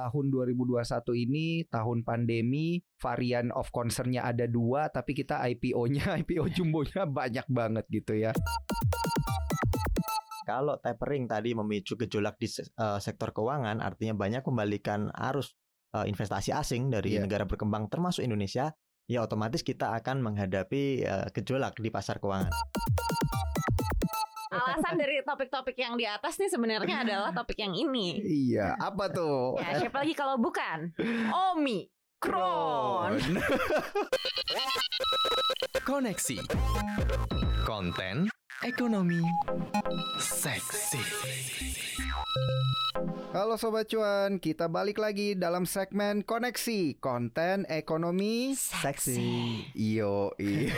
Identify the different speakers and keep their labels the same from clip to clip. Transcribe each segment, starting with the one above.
Speaker 1: tahun 2021 ini tahun pandemi, varian of concernnya ada dua, tapi kita IPO-nya, IPO jumbonya banyak banget gitu ya.
Speaker 2: Kalau tapering tadi memicu gejolak di uh, sektor keuangan, artinya banyak kembalikan arus uh, investasi asing dari yeah. negara berkembang termasuk Indonesia, ya otomatis kita akan menghadapi uh, gejolak di pasar keuangan
Speaker 3: alasan dari topik-topik yang di atas nih sebenarnya adalah topik yang ini.
Speaker 1: Iya, apa tuh?
Speaker 3: Ya, siapa lagi kalau bukan Omi Kron.
Speaker 4: Koneksi. Konten ekonomi seksi.
Speaker 1: Halo Sobat Cuan, kita balik lagi dalam segmen koneksi konten ekonomi
Speaker 3: seksi.
Speaker 1: Iyo, iya.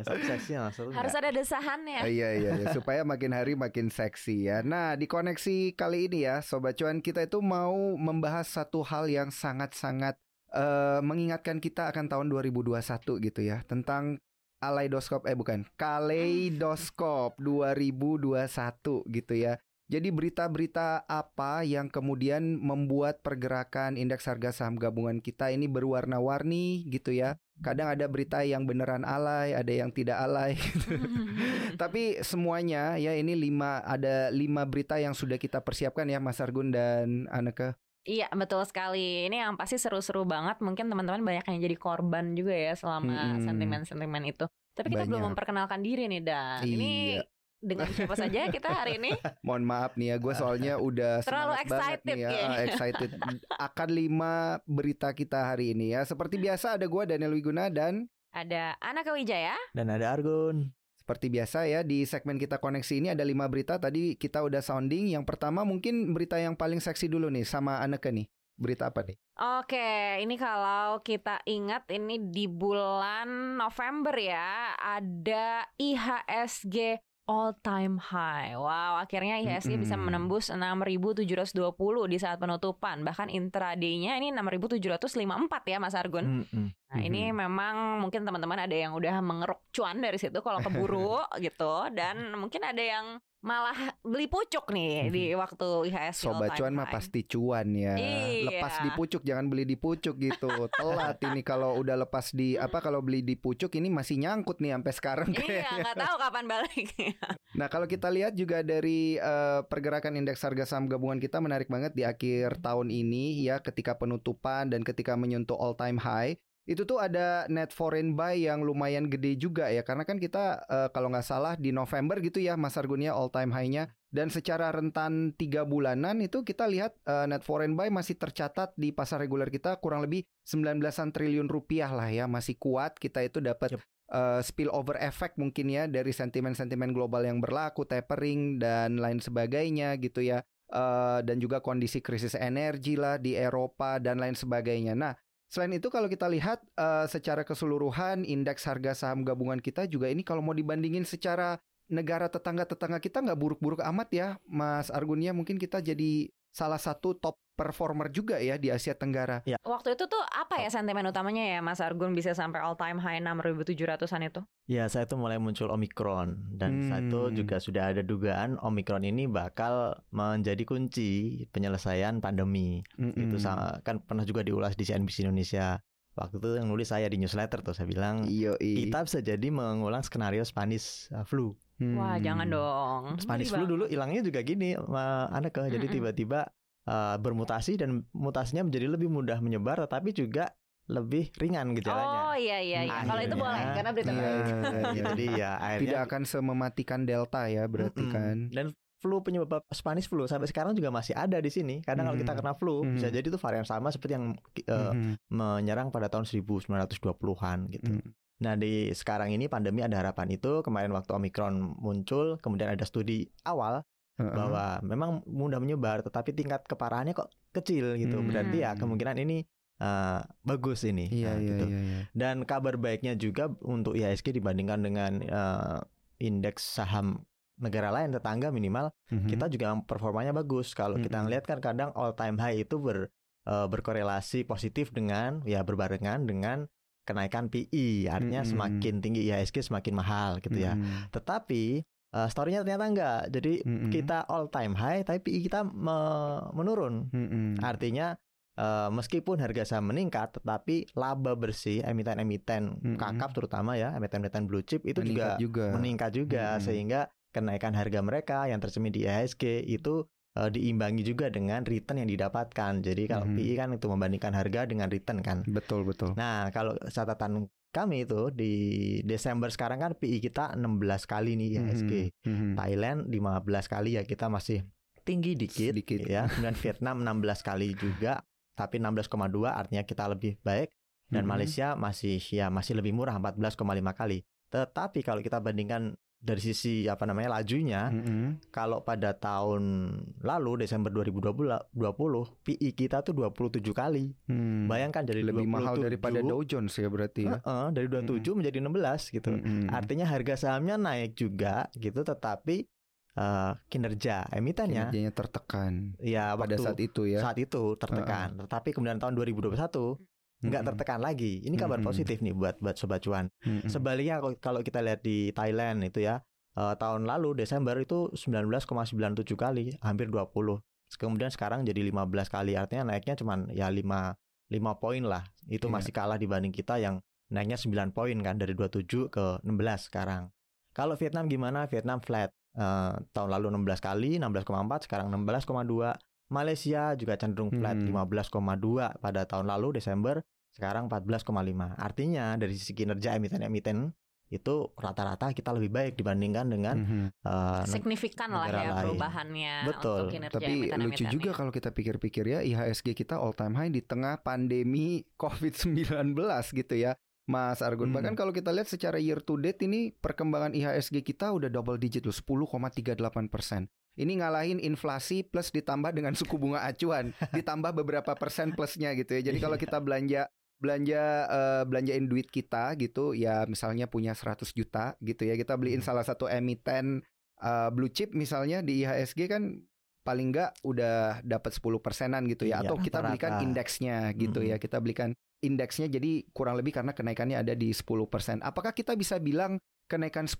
Speaker 2: seksi
Speaker 3: Harus ada desahannya.
Speaker 1: Iya, iya, iya, supaya makin hari makin seksi ya. Nah, di koneksi kali ini ya, Sobat Cuan, kita itu mau membahas satu hal yang sangat-sangat uh, mengingatkan kita akan tahun 2021 gitu ya, tentang Aleidoskop eh bukan Kaleidoskop 2021 gitu ya. Jadi berita-berita apa yang kemudian membuat pergerakan indeks harga saham gabungan kita ini berwarna-warni gitu ya. Kadang ada berita yang beneran alay, ada yang tidak alay. Gitu. Tapi semuanya ya ini lima ada lima berita yang sudah kita persiapkan ya Mas Argun dan Aneke.
Speaker 3: Iya betul sekali. Ini yang pasti seru-seru banget. Mungkin teman-teman banyak yang jadi korban juga ya selama sentimen-sentimen itu. Tapi kita banyak. belum memperkenalkan diri nih dan iya. ini dengan siapa saja kita hari ini?
Speaker 1: Mohon maaf nih ya, gue soalnya udah
Speaker 3: terlalu excited
Speaker 1: nih ya, excited akan lima berita kita hari ini ya. Seperti biasa ada gue Daniel Wiguna dan
Speaker 3: ada Ana Kawijaya
Speaker 2: dan ada Argun.
Speaker 1: Seperti biasa ya di segmen kita koneksi ini ada lima berita tadi kita udah sounding. Yang pertama mungkin berita yang paling seksi dulu nih sama Aneka nih. Berita apa nih?
Speaker 3: Oke, ini kalau kita ingat ini di bulan November ya ada IHSG all time high. Wow, akhirnya IHSG mm -hmm. bisa menembus 6.720 di saat penutupan. Bahkan intraday-nya ini 6.754 ya Mas Argun. Mm -hmm. Nah, ini memang mungkin teman-teman ada yang udah mengeruk cuan dari situ kalau keburu gitu dan mungkin ada yang malah beli pucuk nih hmm. di waktu IHSG
Speaker 1: Sobat cuan mah pasti cuan ya. Iya. Lepas di pucuk jangan beli di pucuk gitu. Telat ini kalau udah lepas di apa kalau beli di pucuk ini masih nyangkut nih sampai sekarang
Speaker 3: Iya, nggak tahu kapan balik.
Speaker 1: nah, kalau kita lihat juga dari uh, pergerakan indeks harga saham gabungan kita menarik banget di akhir tahun ini ya ketika penutupan dan ketika menyentuh all time high itu tuh ada net foreign buy yang lumayan gede juga ya karena kan kita uh, kalau nggak salah di November gitu ya Mas Argunia all time high-nya dan secara rentan tiga bulanan itu kita lihat uh, net foreign buy masih tercatat di pasar reguler kita kurang lebih 19-an triliun rupiah lah ya masih kuat kita itu dapat yep. Uh, spillover effect mungkin ya dari sentimen-sentimen global yang berlaku, tapering dan lain sebagainya gitu ya. Uh, dan juga kondisi krisis energi lah di Eropa dan lain sebagainya. Nah, Selain itu kalau kita lihat uh, secara keseluruhan indeks harga saham gabungan kita juga ini kalau mau dibandingin secara negara tetangga-tetangga kita nggak buruk-buruk amat ya Mas Argunia mungkin kita jadi salah satu top performer juga ya di Asia Tenggara.
Speaker 3: Ya. Waktu itu tuh apa ya sentimen utamanya ya Mas Argun bisa sampai all time high 6.700-an itu?
Speaker 2: Ya, saya itu mulai muncul Omikron dan hmm. satu juga sudah ada dugaan Omikron ini bakal menjadi kunci penyelesaian pandemi. Hmm. Itu kan pernah juga diulas di CNBC Indonesia. Waktu itu yang nulis saya di newsletter tuh saya bilang Iyo, kita bisa jadi mengulang skenario Spanish uh, flu.
Speaker 3: Hmm. Wah, jangan dong.
Speaker 2: Spanish flu dulu hilangnya juga gini, anak ke. Jadi tiba-tiba uh, bermutasi dan mutasinya menjadi lebih mudah menyebar tetapi juga lebih ringan gejalanya.
Speaker 3: Oh iya iya iya. Kalau itu boleh karena berita
Speaker 1: iya,
Speaker 3: baik.
Speaker 1: Iya, jadi ya akhirnya tidak akan semematikan delta ya berarti mm -mm. kan.
Speaker 2: Dan flu penyebab Spanish flu sampai sekarang juga masih ada di sini. Karena mm kalau kita kena flu mm bisa jadi itu varian sama seperti yang uh, mm menyerang pada tahun 1920-an gitu. Mm Nah di sekarang ini pandemi ada harapan itu kemarin waktu Omikron muncul kemudian ada studi awal bahwa memang mudah menyebar tetapi tingkat keparahannya kok kecil gitu. Hmm. Berarti ya kemungkinan ini uh, bagus ini.
Speaker 1: Iya, nah, iya, gitu. iya, iya.
Speaker 2: Dan kabar baiknya juga untuk IHSG dibandingkan dengan uh, indeks saham negara lain tetangga minimal mm-hmm. kita juga performanya bagus. Kalau mm-hmm. kita ngelihat kan kadang all time high itu ber uh, berkorelasi positif dengan ya berbarengan dengan kenaikan PI. Artinya mm-hmm. semakin tinggi IHSG semakin mahal gitu ya. Mm-hmm. Tetapi uh, storynya ternyata enggak. Jadi mm -hmm. kita all time high, tapi PI kita me menurun. Mm -hmm. Artinya uh, meskipun harga saham meningkat, tetapi laba bersih emiten-emiten mm -hmm. kakap terutama ya emiten-emiten blue chip itu meningkat juga, juga meningkat juga mm -hmm. sehingga kenaikan harga mereka yang tercermin di IHSG itu uh, diimbangi juga dengan return yang didapatkan. Jadi kalau mm -hmm. PI kan itu membandingkan harga dengan return kan.
Speaker 1: Betul betul.
Speaker 2: Nah kalau catatan kami itu di Desember sekarang kan PI kita 16 kali nih IHSG. Mm -hmm. Thailand 15 kali ya kita masih tinggi dikit, dikit. ya. Kemudian Vietnam 16 kali juga tapi 16,2 artinya kita lebih baik dan mm -hmm. Malaysia masih ya masih lebih murah 14,5 kali. Tetapi kalau kita bandingkan dari sisi apa namanya lajunya mm -hmm. kalau pada tahun lalu Desember 2020 20 PI kita tuh 27 kali. Hmm. Bayangkan jadi
Speaker 1: lebih 27, mahal daripada Dow Jones ya berarti ya.
Speaker 2: Uh -uh, dari 27 mm -hmm. menjadi 16 gitu. Mm -hmm. Artinya harga sahamnya naik juga gitu tetapi uh, kinerja emitennya
Speaker 1: kinerjanya tertekan.
Speaker 2: Ya
Speaker 1: pada saat itu ya.
Speaker 2: Saat itu tertekan. Uh -uh. Tetapi kemudian tahun 2021 nggak tertekan lagi. Ini kabar positif nih buat buat sobat cuan. Sebaliknya kalau kita lihat di Thailand itu ya uh, tahun lalu Desember itu 19,97 kali, hampir 20. Kemudian sekarang jadi 15 kali. Artinya naiknya cuma ya 5 5 poin lah. Itu yeah. masih kalah dibanding kita yang naiknya 9 poin kan dari 27 ke 16 sekarang. Kalau Vietnam gimana? Vietnam flat. Uh, tahun lalu 16 kali, 16,4, sekarang 16,2. Malaysia juga cenderung flat hmm. 15,2 pada tahun lalu Desember, sekarang 14,5. Artinya dari sisi kinerja emiten-emiten itu rata-rata kita lebih baik dibandingkan dengan mm-hmm.
Speaker 3: uh, signifikan lah ya lain. perubahannya
Speaker 1: betul untuk tapi lucu juga kalau kita pikir-pikir ya IHSG kita all time high di tengah pandemi COVID-19 gitu ya Mas Argun. Hmm. Bahkan kalau kita lihat secara year to date ini perkembangan IHSG kita udah double digit loh 10,38 persen. Ini ngalahin inflasi plus ditambah dengan suku bunga acuan, ditambah beberapa persen plusnya gitu ya. Jadi kalau iya. kita belanja belanja uh, belanjain duit kita gitu, ya misalnya punya 100 juta gitu ya, kita beliin hmm. salah satu emiten uh, blue chip misalnya di IHSG kan paling enggak udah dapat 10 persenan gitu ya, iya, atau kita belikan indeksnya gitu hmm. ya, kita belikan indeksnya jadi kurang lebih karena kenaikannya ada di 10%. Apakah kita bisa bilang kenaikan 10%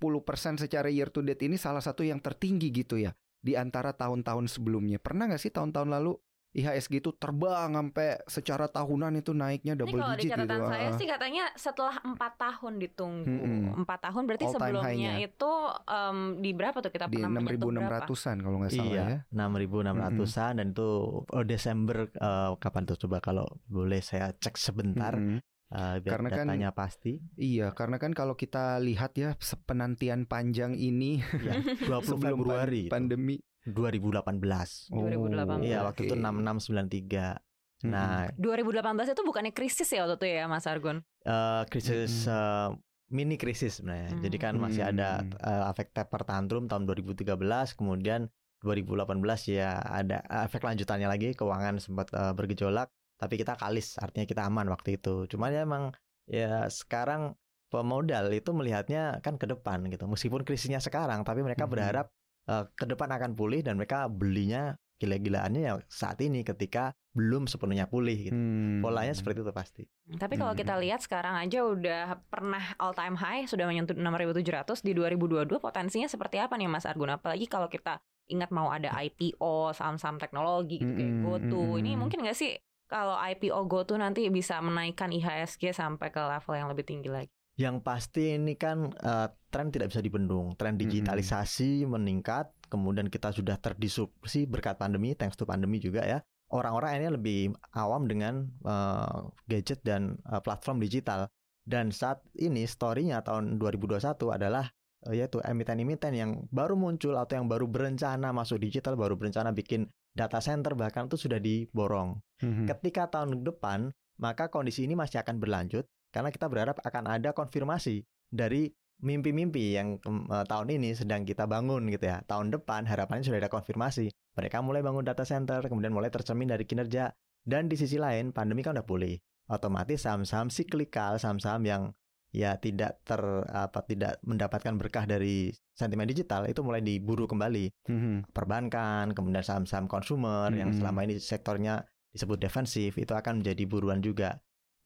Speaker 1: secara year to date ini salah satu yang tertinggi gitu ya di antara tahun-tahun sebelumnya? Pernah nggak sih tahtahun lalu IHSG itu terbang sampai secara tahunan itu naiknya double Ini digit
Speaker 3: gitu. Kalau di saya sih katanya setelah empat tahun ditunggu. Empat hmm. tahun berarti All sebelumnya itu um, di berapa tuh kita
Speaker 1: di pernah 6.600-an kalau nggak salah iya, ya.
Speaker 2: 6.600-an dan itu oh, Desember uh, kapan tuh coba kalau boleh saya cek sebentar. Hmm. Uh, karena kan pasti.
Speaker 1: Iya, karena kan kalau kita lihat ya penantian panjang ini
Speaker 2: ya, 20 Februari
Speaker 1: pandemi
Speaker 2: 2018. Oh, 2018. Iya, waktu okay. itu 6693. Nah,
Speaker 3: 2018 itu bukannya krisis ya waktu itu ya, Mas Argun?
Speaker 2: Uh, krisis hmm. uh, mini krisis sebenarnya. Hmm. Jadi kan masih ada uh, efek taper tantrum tahun 2013, kemudian 2018 ya ada efek lanjutannya lagi keuangan sempat uh, bergejolak, tapi kita kalis, artinya kita aman waktu itu. Cuman ya emang ya sekarang pemodal itu melihatnya kan ke depan gitu. Meskipun krisisnya sekarang, tapi mereka hmm. berharap uh, ke depan akan pulih dan mereka belinya gila-gilaannya ya saat ini ketika belum sepenuhnya pulih gitu. Hmm. Polanya seperti itu pasti.
Speaker 3: Tapi kalau kita hmm. lihat sekarang aja udah pernah all time high sudah menyentuh 6.700 di 2022 potensinya seperti apa nih Mas Argun apalagi kalau kita ingat mau ada IPO saham-saham teknologi gitu kayak hmm. GoTo. Ini mungkin nggak sih kalau IPO GoTo nanti bisa menaikkan IHSG sampai ke level yang lebih tinggi lagi?
Speaker 2: Yang pasti ini kan uh, tren tidak bisa dibendung. Tren digitalisasi hmm. meningkat, kemudian kita sudah terdisrupsi berkat pandemi, thanks to pandemi juga ya. Orang-orang ini lebih awam dengan uh, gadget dan uh, platform digital. Dan saat ini story-nya tahun 2021 adalah uh, yaitu emiten-emiten yang baru muncul atau yang baru berencana masuk digital, baru berencana bikin data center bahkan itu sudah diborong. Hmm. Ketika tahun depan, maka kondisi ini masih akan berlanjut karena kita berharap akan ada konfirmasi dari mimpi-mimpi yang uh, tahun ini sedang kita bangun gitu ya. Tahun depan harapannya sudah ada konfirmasi. Mereka mulai bangun data center, kemudian mulai tercermin dari kinerja. Dan di sisi lain, pandemi kan udah pulih. Otomatis saham-saham siklikal, saham-saham yang ya tidak ter apa tidak mendapatkan berkah dari sentimen digital itu mulai diburu kembali. Mm-hmm. Perbankan, kemudian saham-saham konsumer mm-hmm. yang selama ini sektornya disebut defensif itu akan menjadi buruan juga.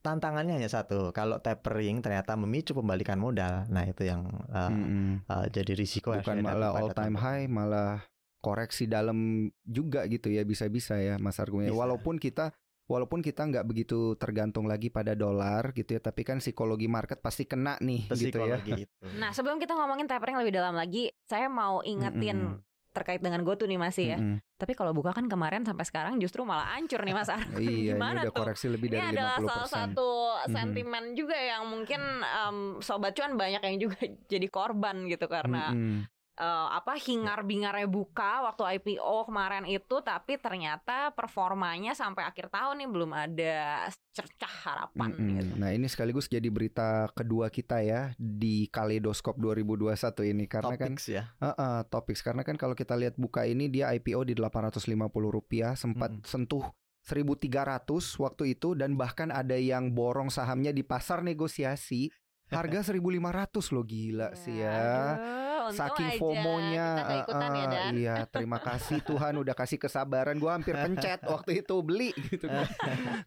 Speaker 2: tantangannya hanya satu. Kalau tapering ternyata memicu pembalikan modal, nah itu yang uh,
Speaker 1: Mm-mm.
Speaker 2: uh, jadi risiko
Speaker 1: bukan malah all time high malah koreksi dalam juga gitu ya bisa-bisa ya Mas Argun ya. Walaupun kita walaupun kita nggak begitu tergantung lagi pada dolar gitu ya tapi kan psikologi market pasti kena nih gitu ya
Speaker 2: Psikologi itu.
Speaker 3: Nah, sebelum kita ngomongin tapering lebih dalam lagi, saya mau ingetin
Speaker 1: Mm-mm.
Speaker 3: terkait dengan GoTo nih masih ya.
Speaker 1: Mm-mm.
Speaker 3: Tapi kalau buka kan kemarin sampai sekarang justru malah hancur nih Mas Argun.
Speaker 1: iya ini
Speaker 3: Gimana
Speaker 1: udah
Speaker 3: tuh?
Speaker 1: koreksi lebih
Speaker 3: Ini
Speaker 1: dari
Speaker 3: adalah
Speaker 1: 50%
Speaker 3: salah satu sentimen juga yang mungkin em, sobat cuan banyak yang juga jadi korban gitu karena
Speaker 1: Mm-mm.
Speaker 3: Eh, apa hingar-bingarnya buka waktu IPO kemarin itu tapi ternyata performanya sampai akhir tahun nih belum ada cercah harapan
Speaker 1: Mm-mm.
Speaker 3: gitu.
Speaker 1: Nah ini sekaligus jadi berita kedua kita ya di Kaleidoskop 2021 ini karena kan
Speaker 2: Topics ya.
Speaker 1: Heeh, topik karena kan kalau kita lihat buka ini dia IPO di 850 rupiah sempat
Speaker 2: Mm-mm.
Speaker 1: sentuh 1300 waktu itu dan bahkan ada yang borong sahamnya di pasar negosiasi harga 1500 loh gila sih ya.
Speaker 3: Aduh, untung
Speaker 1: Saking
Speaker 3: aja
Speaker 1: FOMO-nya
Speaker 3: kita ikutan ya
Speaker 1: eh,
Speaker 3: Dan.
Speaker 1: Iya terima kasih Tuhan udah kasih kesabaran Gue hampir pencet waktu itu beli gitu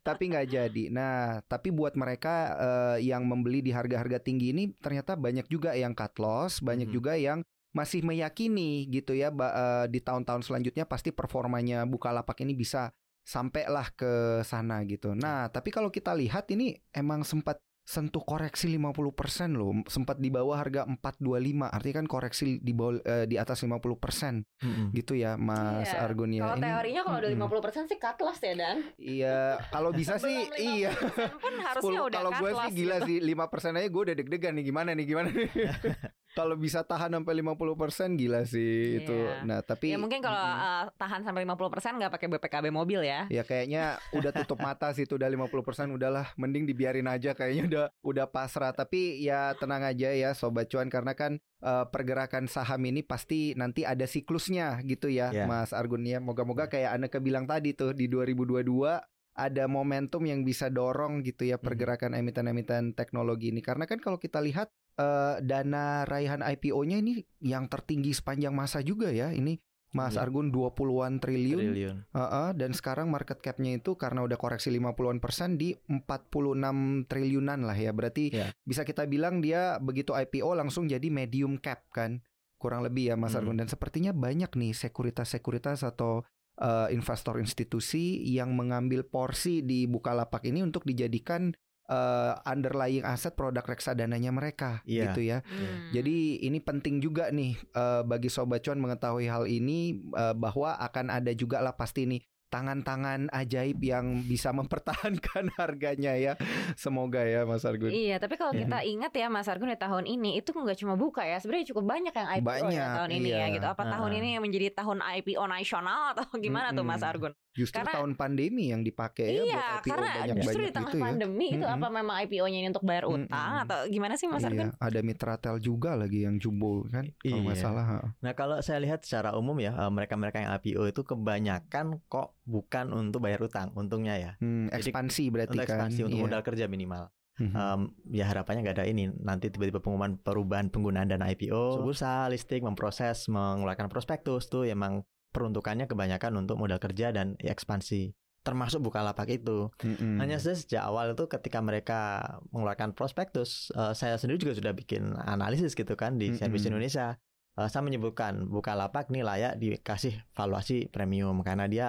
Speaker 1: Tapi nggak jadi Nah tapi buat mereka eh, yang membeli di harga-harga tinggi ini Ternyata banyak juga yang cut loss Banyak
Speaker 2: Mhm.
Speaker 1: juga yang masih meyakini gitu ya eh, Di tahun-tahun selanjutnya pasti performanya Bukalapak ini bisa Sampailah ke sana gitu Nah tapi kalau kita lihat ini emang sempat sentuh koreksi 50% loh sempat di bawah harga 425 artinya kan koreksi di bawah eh, di atas 50%
Speaker 2: Mm-mm.
Speaker 1: gitu ya Mas. Argun ya
Speaker 3: Kalau
Speaker 1: Ini-
Speaker 3: teorinya kalau udah
Speaker 1: Mm-mm.
Speaker 3: 50% sih cut loss ya Dan.
Speaker 1: iya kalau bisa sih
Speaker 3: Belum 50%
Speaker 1: iya
Speaker 3: pun harusnya
Speaker 1: 10
Speaker 3: udah
Speaker 1: kalau
Speaker 3: cut
Speaker 1: gue
Speaker 3: loss
Speaker 1: sih gila
Speaker 3: gitu.
Speaker 1: sih 5% aja gue udah deg-degan nih gimana nih gimana nih kalau bisa tahan sampai 50% gila sih itu
Speaker 3: Iya.
Speaker 1: nah tapi
Speaker 3: Ya mungkin kalau
Speaker 1: Mm-mm.
Speaker 3: eh, tahan sampai 50% nggak pakai BPKB mobil ya.
Speaker 1: Ya kayaknya udah tutup mata sih itu udah 50% udahlah mending dibiarin aja kayaknya udah udah pasrah tapi ya tenang aja ya sobat cuan karena kan eh, pergerakan saham ini pasti nanti ada siklusnya gitu ya
Speaker 2: Ya.
Speaker 1: Mas Argun ya moga-moga kayak Anda bilang tadi tuh di 2022 ada momentum yang bisa dorong gitu ya pergerakan emiten-emiten teknologi ini karena kan kalau kita lihat eh, dana raihan IPO-nya ini yang tertinggi sepanjang masa juga ya ini Mas
Speaker 2: Iya.
Speaker 1: Argun 20-an triliun
Speaker 2: Triliun.
Speaker 1: Heeh, dan sekarang market cap-nya itu karena udah koreksi 50-an persen di 46 triliunan lah ya. Berarti
Speaker 2: Ya.
Speaker 1: bisa kita bilang dia begitu IPO langsung jadi medium cap kan. Kurang lebih ya Mas
Speaker 2: Hmm.
Speaker 1: Argun dan sepertinya banyak nih sekuritas-sekuritas atau eh, investor institusi yang mengambil porsi di Bukalapak ini untuk dijadikan eh, underlying aset produk reksadananya mereka
Speaker 2: Iya.
Speaker 1: gitu ya.
Speaker 3: Hmm.
Speaker 1: Jadi ini penting juga nih eh, bagi sobat cuan mengetahui hal ini eh, bahwa akan ada juga lah pasti nih tangan-tangan ajaib yang bisa mempertahankan harganya ya. Semoga ya Mas Argun.
Speaker 3: Iya, tapi kalau
Speaker 1: Ya.
Speaker 3: kita ingat ya Mas Argun di tahun ini itu nggak cuma buka ya, sebenarnya cukup banyak yang IPO
Speaker 1: Banyak,
Speaker 3: ya tahun ini ya
Speaker 1: iya.
Speaker 3: gitu. Apa tahun
Speaker 2: Heeh.
Speaker 3: ini yang menjadi tahun IPO nasional atau gimana tuh Mas. Argun?
Speaker 1: Justru
Speaker 3: karena-
Speaker 1: tahun pandemi yang dipakai ya buat
Speaker 3: iya,
Speaker 1: IPO
Speaker 3: karena
Speaker 1: banyak-banyak
Speaker 3: justru di tengah
Speaker 1: gitu ya.
Speaker 3: pandemi itu
Speaker 1: Mm-mm.
Speaker 3: apa memang IPO-nya ini untuk bayar utang
Speaker 1: Mm-mm.
Speaker 3: atau gimana sih Mas Argun?
Speaker 1: Iya, ada Mitratel juga lagi yang jumbo kan kalau nggak
Speaker 2: Iya.
Speaker 1: salah.
Speaker 2: Nah kalau saya lihat secara umum ya eh, mereka-mereka yang IPO itu kebanyakan kok bukan untuk bayar utang untungnya ya
Speaker 1: Hmm,
Speaker 2: Jadi,
Speaker 1: ekspansi berarti
Speaker 2: untuk ekspansi
Speaker 1: kan.
Speaker 2: untuk
Speaker 1: Iya.
Speaker 2: modal kerja minimal.
Speaker 1: Mhm.
Speaker 2: Em, ya harapannya nggak ada ini nanti tiba-tiba pengumuman perubahan penggunaan dana IPO, bursa, listing, memproses, mengeluarkan prospektus tuh emang peruntukannya kebanyakan untuk modal kerja dan ya, ekspansi. Termasuk Bukalapak itu.
Speaker 1: Mm-mm.
Speaker 2: Hanya saja sejak awal itu ketika mereka mengeluarkan prospektus, eh, saya sendiri juga sudah bikin analisis gitu kan di
Speaker 1: Mm-mm.
Speaker 2: Service Indonesia. Eh, saya menyebutkan Bukalapak nih layak dikasih valuasi premium karena dia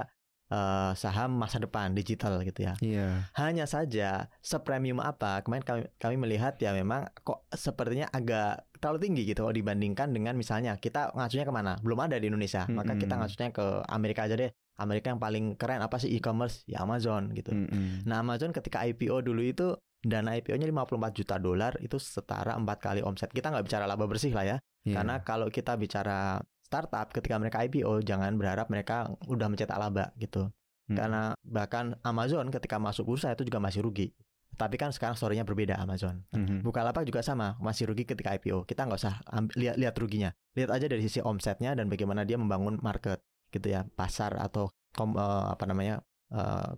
Speaker 2: eh, saham masa depan digital gitu ya.
Speaker 1: Iya.
Speaker 2: Hanya saja sepremium apa kemarin kami, kami melihat ya memang kok sepertinya agak terlalu tinggi gitu kalau dibandingkan dengan misalnya kita ngacunya ke mana? Belum ada di Indonesia, maka kita ngacunya ke Amerika aja deh. Amerika yang paling keren apa sih e-commerce? Ya Amazon gitu.
Speaker 1: Mm-mm.
Speaker 2: Nah Amazon ketika IPO dulu itu dana IPO-nya 54 juta dolar itu setara empat kali omset. Kita nggak bicara laba bersih lah ya.
Speaker 1: Iya.
Speaker 2: Karena kalau kita bicara startup ketika mereka IPO jangan berharap mereka udah mencetak laba gitu.
Speaker 1: Mm.
Speaker 2: Karena bahkan Amazon ketika masuk bursa itu juga masih rugi. Tapi kan sekarang story-nya berbeda Amazon.
Speaker 1: Mhm.
Speaker 2: Bukalapak juga sama, masih rugi ketika IPO. Kita nggak usah lihat lihat ruginya. Lihat aja dari sisi omsetnya dan bagaimana dia membangun market gitu ya, pasar atau kom- eh, apa namanya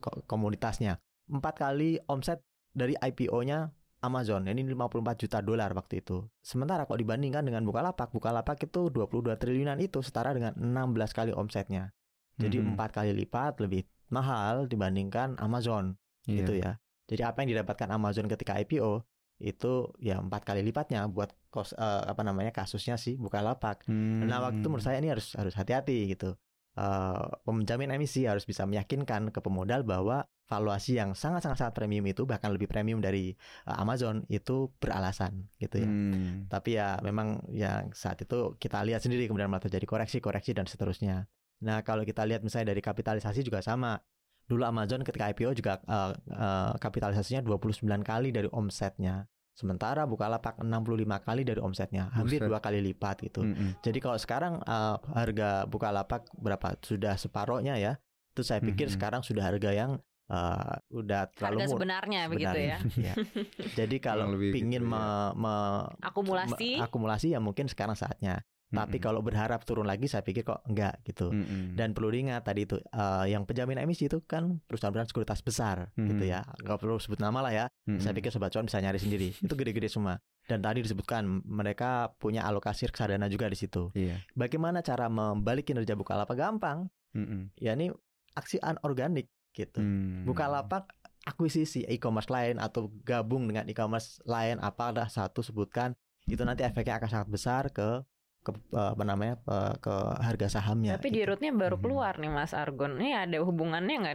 Speaker 2: ko- komunitasnya. Empat kali omset dari IPO-nya Amazon. Ini 54 juta dolar waktu itu. Sementara kalau dibandingkan dengan Bukalapak, Bukalapak itu 22 triliunan itu setara dengan 16 kali omsetnya. Jadi
Speaker 1: Mhm.
Speaker 2: empat kali lipat lebih mahal dibandingkan Amazon
Speaker 1: Iya.
Speaker 2: gitu ya. Jadi apa yang didapatkan Amazon ketika IPO itu ya empat kali lipatnya buat kos uh, apa namanya kasusnya sih Bukalapak.
Speaker 1: Hmm.
Speaker 2: Nah waktu itu menurut saya ini harus harus hati-hati gitu. Uh, penjamin emisi harus bisa meyakinkan ke pemodal bahwa valuasi yang sangat sangat sangat premium itu bahkan lebih premium dari uh, Amazon itu beralasan gitu ya. Hmm. Tapi ya memang yang saat itu kita lihat sendiri kemudian malah terjadi koreksi koreksi dan seterusnya. Nah kalau kita lihat misalnya dari kapitalisasi juga sama dulu Amazon ketika IPO juga uh, uh, kapitalisasinya 29 kali dari omsetnya. Sementara Bukalapak 65 kali dari omsetnya, hampir dua kali lipat gitu. Mm -hmm. Jadi kalau sekarang uh, harga Bukalapak berapa? Sudah separohnya ya. Itu saya pikir mm -hmm. sekarang sudah harga yang uh, udah terlalu
Speaker 3: harga sebenarnya, sebenarnya begitu ya. ya.
Speaker 2: Jadi kalau pingin gitu, ya. me,
Speaker 3: akumulasi
Speaker 2: me, akumulasi ya mungkin sekarang saatnya. Tapi mm -hmm. kalau berharap turun lagi, saya pikir kok enggak gitu. Mm -hmm. Dan perlu diingat tadi itu uh, yang penjamin emisi itu kan perusahaan-perusahaan sekuritas besar mm -hmm. gitu ya. Enggak perlu sebut nama lah ya. Mm -hmm. Saya pikir sobat cuan bisa nyari sendiri. itu gede-gede semua. Dan tadi disebutkan mereka punya alokasi reksadana juga di situ. Yeah. Bagaimana cara membalik kinerja Bukalapak gampang? Mm -hmm. Ya ini aksi anorganik gitu. Mm -hmm. Bukalapak akuisisi e-commerce lain atau gabung dengan e-commerce lain apa ada satu sebutkan itu nanti efeknya akan sangat besar ke ke apa namanya ke harga sahamnya.
Speaker 3: Tapi gitu. di rootnya baru hmm. keluar nih Mas Argon. Ini ada hubungannya nggak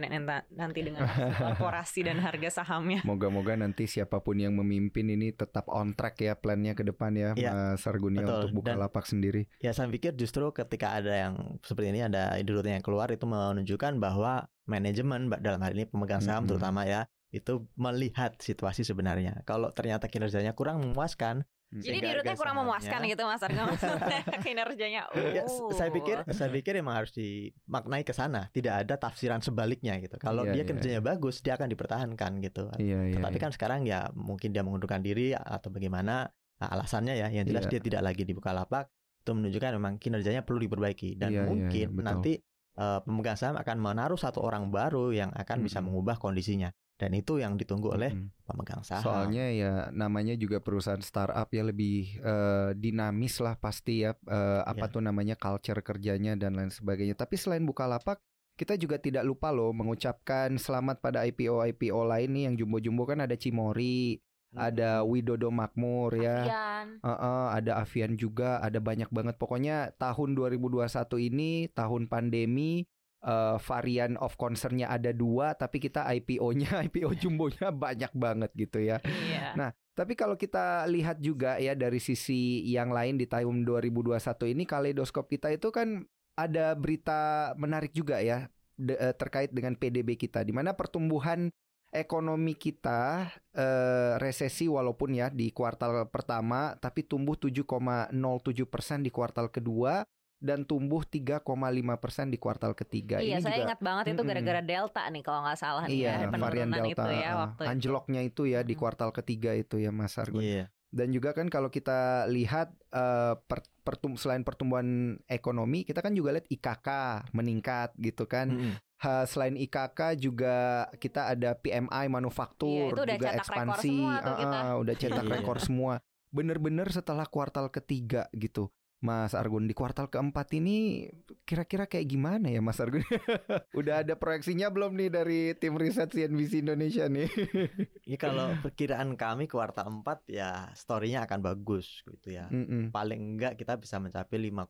Speaker 3: nanti dengan korporasi dan harga sahamnya?
Speaker 1: Moga-moga nanti siapa pun yang memimpin ini tetap on track ya plannya ke depan ya, ya Mas Argon ya untuk buka dan, lapak sendiri.
Speaker 2: Ya saya pikir justru ketika ada yang seperti ini ada di rootnya yang keluar itu menunjukkan bahwa manajemen dalam hal ini pemegang saham hmm. terutama ya itu melihat situasi sebenarnya. Kalau ternyata kinerjanya kurang memuaskan.
Speaker 3: Jadi di rootnya kurang memuaskan gitu Mas Arga kinerjanya.
Speaker 2: Uh. Ya, saya pikir saya pikir emang harus dimaknai ke sana, tidak ada tafsiran sebaliknya gitu. Kalau iya, dia iya, kerjanya iya. bagus, dia akan dipertahankan gitu. Iya, iya, Tetapi iya. kan sekarang ya mungkin dia mengundurkan diri atau bagaimana nah, alasannya ya, yang jelas iya. dia tidak lagi dibuka lapak itu menunjukkan memang kinerjanya perlu diperbaiki dan iya, iya mungkin iya, nanti uh, pemegang saham akan menaruh satu orang baru yang akan hmm. bisa mengubah kondisinya dan itu yang ditunggu oleh hmm. pemegang saham.
Speaker 1: Soalnya ya namanya juga perusahaan startup ya lebih uh, dinamis lah pasti ya uh, apa yeah. tuh namanya culture kerjanya dan lain sebagainya. Tapi selain Bukalapak kita juga tidak lupa loh mengucapkan selamat pada IPO IPO lain nih yang jumbo-jumbo kan ada Cimori. Ada Widodo Makmur ya. Uh -uh, ada Avian juga, ada banyak banget. Pokoknya tahun 2021 ini tahun pandemi uh, varian of concernnya ada dua, tapi kita IPO-nya, IPO jumbonya banyak banget gitu ya. Yeah. Nah, tapi kalau kita lihat juga ya dari sisi yang lain di tahun 2021 ini kaleidoskop kita itu kan ada berita menarik juga ya de, uh, terkait dengan PDB kita di mana pertumbuhan ekonomi kita uh, resesi walaupun ya di kuartal pertama tapi tumbuh 7,07 persen di kuartal kedua dan tumbuh 3,5 persen di kuartal ketiga.
Speaker 3: Iya, Ini saya juga, ingat banget itu gara-gara Delta nih kalau nggak salah
Speaker 1: iya,
Speaker 3: nih
Speaker 1: ya, varian Delta itu ya waktu anjloknya itu. itu ya di kuartal ketiga itu ya Mas Argun. Iya. Dan juga kan kalau kita lihat uh, per, pertum selain pertumbuhan ekonomi, kita kan juga lihat IKK meningkat gitu kan. Mm -hmm. Ha, selain IKK juga kita ada PMI manufaktur iya, juga ekspansi, uh, udah cetak iya. rekor semua. Bener-bener setelah kuartal ketiga gitu. Mas Argun di kuartal keempat ini kira-kira kayak gimana ya Mas Argun? Udah ada proyeksinya belum nih dari tim riset CNBC Indonesia nih?
Speaker 2: ya kalau perkiraan kami kuartal 4 ya storynya akan bagus gitu ya. Mm -mm. Paling enggak kita bisa mencapai 5,1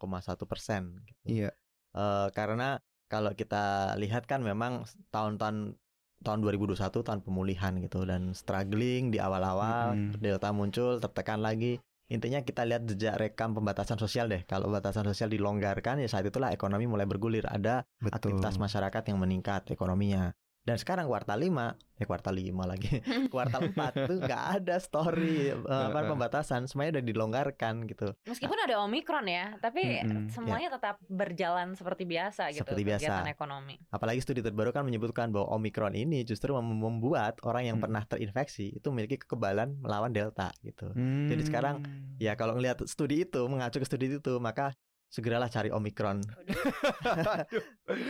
Speaker 2: persen. Gitu. Iya. Uh, karena kalau kita lihat kan memang tahun-tahun tahun 2021 tahun pemulihan gitu dan struggling di awal-awal mm -hmm. delta muncul tertekan lagi Intinya kita lihat jejak rekam pembatasan sosial deh. Kalau pembatasan sosial dilonggarkan ya saat itulah ekonomi mulai bergulir. Ada Betul. aktivitas masyarakat yang meningkat ekonominya. Dan sekarang kuartal 5, eh kuartal 5 lagi. kuartal 4 tuh nggak ada story apa pembatasan, semuanya udah dilonggarkan gitu.
Speaker 3: Meskipun ada Omikron ya, tapi mm-hmm, semuanya yeah. tetap berjalan seperti biasa gitu
Speaker 2: seperti biasa. ekonomi. Apalagi studi terbaru kan menyebutkan bahwa Omikron ini justru membuat orang yang hmm. pernah terinfeksi itu memiliki kekebalan melawan Delta gitu. Hmm. Jadi sekarang ya kalau ngelihat studi itu mengacu ke studi itu, maka segeralah cari omikron.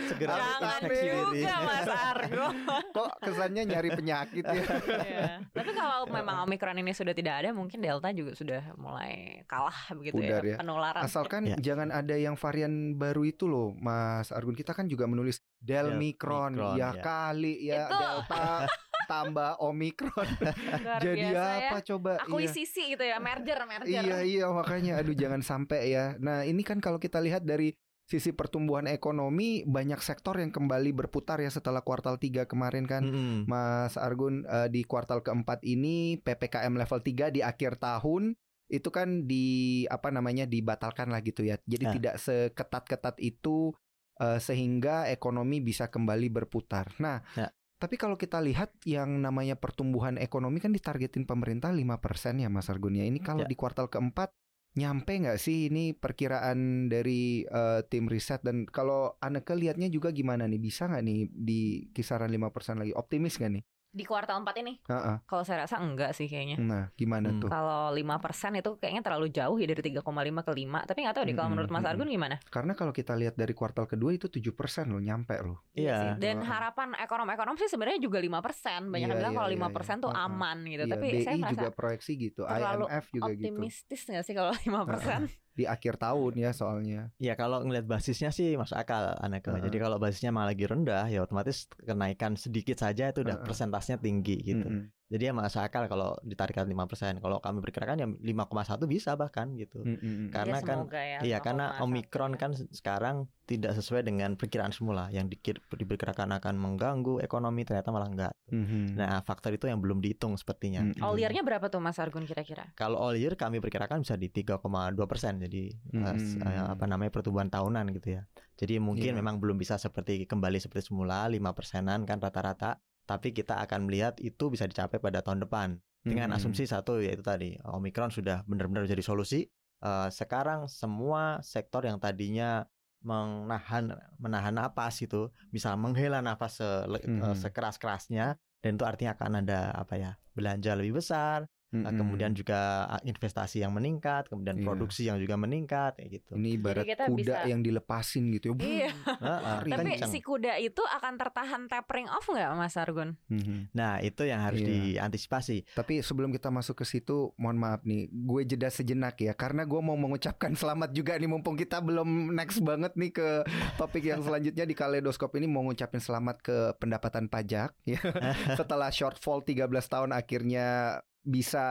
Speaker 3: Segera Jangan juga Mas Argo.
Speaker 1: Kok kesannya nyari penyakit ya?
Speaker 3: yeah. Tapi kalau memang omikron ini sudah tidak ada, mungkin delta juga sudah mulai kalah begitu ya, Udar ya, ya penularan.
Speaker 1: Asalkan ya. jangan ada yang varian baru itu loh, Mas Argun. Kita kan juga menulis delmikron, ya, ya kali ya
Speaker 3: itu...
Speaker 1: delta ditambah Omikron. Jadi
Speaker 3: biasa ya.
Speaker 1: apa coba? Iya.
Speaker 3: Akuisisi gitu ya, merger, merger.
Speaker 1: Iya iya makanya aduh jangan sampai ya. Nah, ini kan kalau kita lihat dari sisi pertumbuhan ekonomi banyak sektor yang kembali berputar ya setelah kuartal 3 kemarin kan.
Speaker 2: Mm-mm.
Speaker 1: Mas Argun eh, di kuartal keempat ini PPKM level 3 di akhir tahun itu kan di apa namanya dibatalkan lah gitu ya. Jadi
Speaker 2: Ya.
Speaker 1: tidak seketat-ketat itu eh, sehingga ekonomi bisa kembali berputar. Nah,
Speaker 2: Ya.
Speaker 1: Tapi kalau kita lihat yang namanya pertumbuhan ekonomi kan ditargetin pemerintah 5% ya Mas Argun ya. Ini kalau
Speaker 2: Ya.
Speaker 1: di kuartal keempat nyampe nggak sih ini perkiraan dari eh, tim riset dan kalau Aneke lihatnya juga gimana nih bisa nggak nih di kisaran 5% lagi optimis nggak nih?
Speaker 3: Di kuartal 4 ini,
Speaker 1: Heeh.
Speaker 3: kalau saya rasa enggak sih kayaknya.
Speaker 1: Nah gimana
Speaker 2: Hmm.
Speaker 1: tuh?
Speaker 3: Kalau 5% itu kayaknya terlalu jauh ya dari 3,5 ke 5. Tapi nggak tahu deh kalau
Speaker 1: Mm-mm,
Speaker 3: menurut Mas
Speaker 1: mm-mm.
Speaker 3: Argun gimana?
Speaker 1: Karena kalau kita lihat dari kuartal kedua itu 7% loh nyampe loh.
Speaker 2: Iya.
Speaker 3: sih. Dan harapan ekonom-ekonom sih sebenarnya juga 5%. Banyak
Speaker 1: Iya,
Speaker 3: yang bilang
Speaker 1: iya,
Speaker 3: kalau
Speaker 1: iya,
Speaker 3: 5% tuh
Speaker 1: iya.
Speaker 3: aman gitu.
Speaker 1: Iya,
Speaker 3: Tapi
Speaker 1: BI
Speaker 3: saya merasa
Speaker 1: juga proyeksi gitu, IMF juga gitu.
Speaker 3: optimistis nggak sih kalau 5%?
Speaker 1: Di akhir tahun ya soalnya.
Speaker 2: Ya kalau ngelihat basisnya sih masuk akal Aneka.
Speaker 1: Heeh.
Speaker 2: Jadi kalau basisnya malah lagi rendah ya otomatis kenaikan sedikit saja itu udah
Speaker 1: Heeh.
Speaker 2: persentasenya tinggi gitu.
Speaker 1: Mm-mm.
Speaker 2: Jadi ya masuk akal kalau ditarikkan 5%. Kalau kami perkirakan ya 5,1 bisa bahkan gitu.
Speaker 1: Mm-mm.
Speaker 2: Karena
Speaker 3: Ya,
Speaker 2: kan
Speaker 3: ya,
Speaker 2: Iya karena
Speaker 3: 5,1
Speaker 2: Omikron
Speaker 3: ya.
Speaker 2: kan se- sekarang tidak sesuai dengan perkiraan semula yang dikir, diperkirakan akan mengganggu ekonomi ternyata malah enggak.
Speaker 1: Mhm.
Speaker 2: Nah faktor itu yang belum dihitung sepertinya.
Speaker 1: Mm-mm.
Speaker 3: All year-nya berapa tuh Mas Argun kira-kira?
Speaker 2: Kalau all year kami perkirakan bisa di 3,2 persen jadi s-
Speaker 1: Hmm.
Speaker 2: eh, apa namanya pertumbuhan tahunan gitu ya. Jadi mungkin
Speaker 1: Iya.
Speaker 2: memang belum bisa seperti kembali seperti semula 5 persenan kan rata-rata. Tapi kita akan melihat itu bisa dicapai pada tahun depan dengan
Speaker 1: Mm-mm.
Speaker 2: asumsi satu yaitu tadi Omikron sudah benar-benar jadi solusi. Eh, sekarang semua sektor yang tadinya menahan menahan napas itu bisa menghela nafas se- eh,
Speaker 1: Mhm.
Speaker 2: sekeras-kerasnya dan itu artinya akan ada apa ya belanja lebih besar
Speaker 1: Mm-mm.
Speaker 2: kemudian juga ah, investasi yang meningkat, kemudian
Speaker 1: Iya.
Speaker 2: produksi yang juga meningkat kayak gitu.
Speaker 1: ini ibarat
Speaker 3: kita
Speaker 1: kuda
Speaker 3: bisa-
Speaker 1: yang dilepasin gitu ya.
Speaker 3: Iya.
Speaker 2: Heeh,
Speaker 1: Tapi
Speaker 2: kencang.
Speaker 3: si kuda itu akan tertahan tapering off nggak Mas Argun?
Speaker 1: Mhm.
Speaker 2: Nah, itu yang harus
Speaker 1: Iya.
Speaker 2: diantisipasi.
Speaker 1: Tapi sebelum kita masuk ke situ, mohon maaf nih, gue jeda sejenak ya, karena gue mau mengucapkan selamat juga nih, mumpung kita belum next banget nih ke topik yang selanjutnya di kaleidoskop ini mau ngucapin selamat ke pendapatan pajak ya. Setelah shortfall 13 tahun akhirnya bisa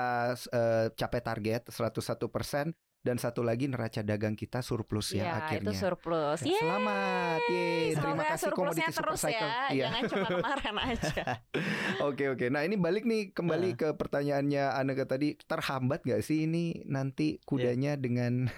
Speaker 1: eh, capai target 101% dan satu lagi neraca dagang kita surplus ya,
Speaker 3: Iya,
Speaker 1: akhirnya.
Speaker 3: itu surplus.
Speaker 1: Ya,
Speaker 3: Yeay.
Speaker 1: Selamat, Yeay. terima kasih Super
Speaker 3: terus
Speaker 1: Cycle.
Speaker 3: ya,
Speaker 1: Iya.
Speaker 3: jangan cuma kemarin aja.
Speaker 1: Oke oke. Nah ini balik nih kembali ke pertanyaannya Aneka tadi terhambat gak sih ini nanti kudanya dengan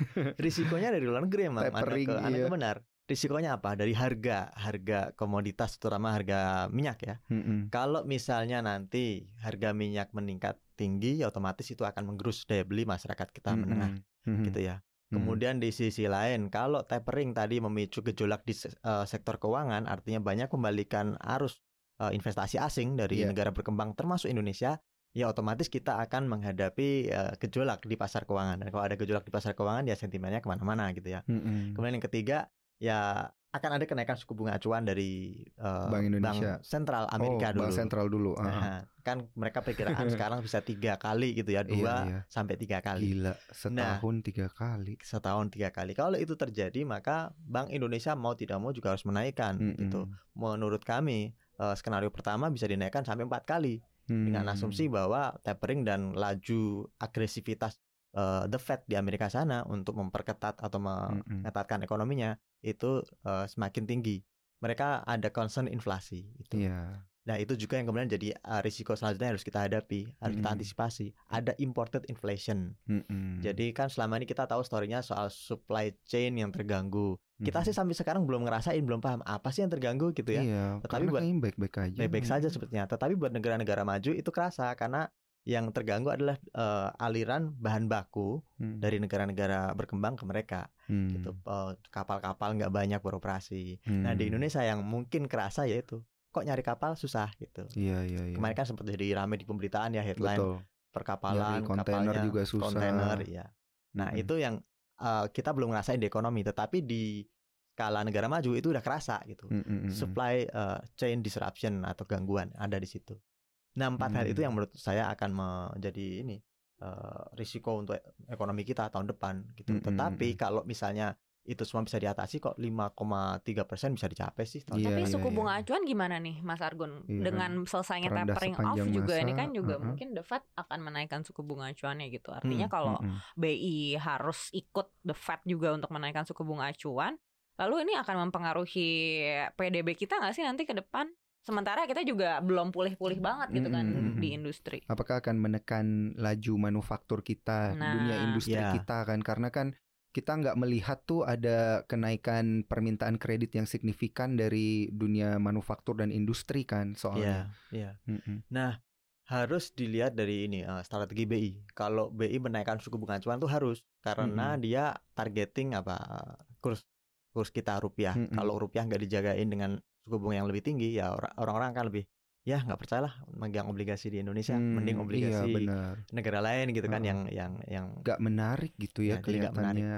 Speaker 2: Risikonya dari luar negeri emang Anda
Speaker 1: Tapering,
Speaker 2: Anda
Speaker 1: iya.
Speaker 2: ke benar. Risikonya apa? Dari harga, harga komoditas terutama harga minyak ya.
Speaker 1: Mm-mm.
Speaker 2: Kalau misalnya nanti harga minyak meningkat tinggi, ya otomatis itu akan menggerus daya beli masyarakat kita menengah
Speaker 1: Mm-mm.
Speaker 2: gitu ya.
Speaker 1: Mm-mm.
Speaker 2: Kemudian di sisi lain, kalau tapering tadi memicu gejolak di se- eh, sektor keuangan, artinya banyak membalikan arus eh, investasi asing dari
Speaker 1: Iya.
Speaker 2: negara berkembang termasuk Indonesia, ya otomatis kita akan menghadapi eh, gejolak di pasar keuangan. Dan kalau ada gejolak di pasar keuangan, ya sentimennya ke mana-mana gitu ya.
Speaker 1: Mm-mm.
Speaker 2: Kemudian yang ketiga, ya akan ada kenaikan suku bunga acuan dari eh,
Speaker 1: Bank Indonesia.
Speaker 2: Sentral Amerika
Speaker 1: oh,
Speaker 2: dulu.
Speaker 1: Bank Sentral dulu. ah, ah.
Speaker 2: Nah, kan mereka perkiraan sekarang bisa tiga kali gitu ya, dua
Speaker 1: Iya, iya.
Speaker 2: sampai tiga kali
Speaker 1: Gila, setahun tiga kali.
Speaker 2: setahun tiga kali. Kalau itu terjadi maka Bank Indonesia mau tidak mau juga harus menaikkan
Speaker 1: Mm-mm.
Speaker 2: gitu. Menurut kami eh, skenario pertama bisa dinaikkan sampai empat kali
Speaker 1: Hmm.
Speaker 2: dengan asumsi bahwa tapering dan laju agresivitas eh, the Fed di Amerika sana untuk memperketat atau mengetatkan ekonominya itu eh, semakin tinggi. Mereka ada concern inflasi itu.
Speaker 1: Iya.
Speaker 2: Nah itu juga yang kemudian jadi uh, risiko selanjutnya yang harus kita hadapi, harus kita
Speaker 1: Mm.
Speaker 2: antisipasi. Ada imported inflation.
Speaker 1: Mm-mm.
Speaker 2: Jadi kan selama ini kita tahu story-nya soal supply chain yang terganggu. Kita sih sampai sekarang belum ngerasain, belum paham apa sih yang terganggu gitu ya.
Speaker 1: Iya,
Speaker 2: Tetapi buat-
Speaker 1: baik-baik aja.
Speaker 2: Baik-baik saja sepertinya. Tetapi buat negara-negara maju itu kerasa karena yang terganggu adalah eh, aliran bahan baku
Speaker 1: Hmm.
Speaker 2: dari negara-negara berkembang ke mereka.
Speaker 1: Hmm.
Speaker 2: Gitu. Eh, kapal-kapal nggak banyak beroperasi. Nah di
Speaker 1: Hmm.
Speaker 2: Indonesia yang mungkin kerasa yaitu kok nyari kapal susah gitu.
Speaker 1: Iya, iya, iya.
Speaker 2: Kemarin kan sempat jadi rame di pemberitaan ya headline
Speaker 1: Betul.
Speaker 2: perkapalan,
Speaker 1: Nyari kontainer
Speaker 2: kapalnya,
Speaker 1: juga susah.
Speaker 2: kontainer, ya. Nah
Speaker 1: Mm-mm.
Speaker 2: itu yang uh, kita belum ngerasain di ekonomi, tetapi di skala negara maju itu udah kerasa gitu.
Speaker 1: Mm-mm.
Speaker 2: Supply uh, chain disruption atau gangguan ada di situ. Nah empat hal itu
Speaker 1: Hmm.
Speaker 2: yang menurut saya akan menjadi ini uh, risiko untuk ekonomi kita tahun depan gitu.
Speaker 1: Mm-mm.
Speaker 2: Tetapi kalau misalnya itu semua bisa diatasi kok 5,3 persen bisa dicapai sih. tahun
Speaker 1: Iya,
Speaker 3: Tapi
Speaker 1: iya,
Speaker 3: suku
Speaker 1: iya.
Speaker 3: bunga acuan gimana nih Mas Argun?
Speaker 1: Iya,
Speaker 3: Dengan selesainya
Speaker 1: Terendah
Speaker 3: tapering off juga ini kan juga
Speaker 1: uh-uh.
Speaker 3: mungkin the Fed akan menaikkan suku bunga acuannya gitu. Artinya
Speaker 2: Hmm,
Speaker 3: kalau
Speaker 1: Mm-mm.
Speaker 3: BI harus ikut the Fed juga untuk menaikkan suku bunga acuan, lalu ini akan mempengaruhi PDB kita nggak sih nanti ke depan? Sementara kita juga belum pulih-pulih banget gitu kan
Speaker 1: Mm-mm.
Speaker 3: di industri.
Speaker 1: apakah akan menekan laju manufaktur kita,
Speaker 3: Nah.
Speaker 1: dunia industri
Speaker 2: Ya.
Speaker 1: kita kan? Karena kan kita nggak melihat tuh ada kenaikan permintaan kredit yang signifikan dari dunia manufaktur dan industri kan
Speaker 2: Iya,
Speaker 1: soalnya.
Speaker 2: iya.
Speaker 1: Mm-mm.
Speaker 2: Nah, harus dilihat dari ini eh, strategi BI. Kalau BI menaikkan suku bunga acuan tuh harus karena dia targeting apa kurs kurs kita rupiah.
Speaker 1: Mm-mm.
Speaker 2: Kalau rupiah nggak dijagain dengan suku bunga yang lebih tinggi, ya ora- orang-orang akan lebih ya nggak percayalah megang obligasi di Indonesia, mending
Speaker 1: Hmm,
Speaker 2: obligasi
Speaker 1: Iya benar.
Speaker 2: negara lain gitu kan
Speaker 1: Heeh.
Speaker 2: yang yang yang
Speaker 1: Nggak menarik gitu ya,
Speaker 2: Ya, menarik.
Speaker 1: kelihatannya.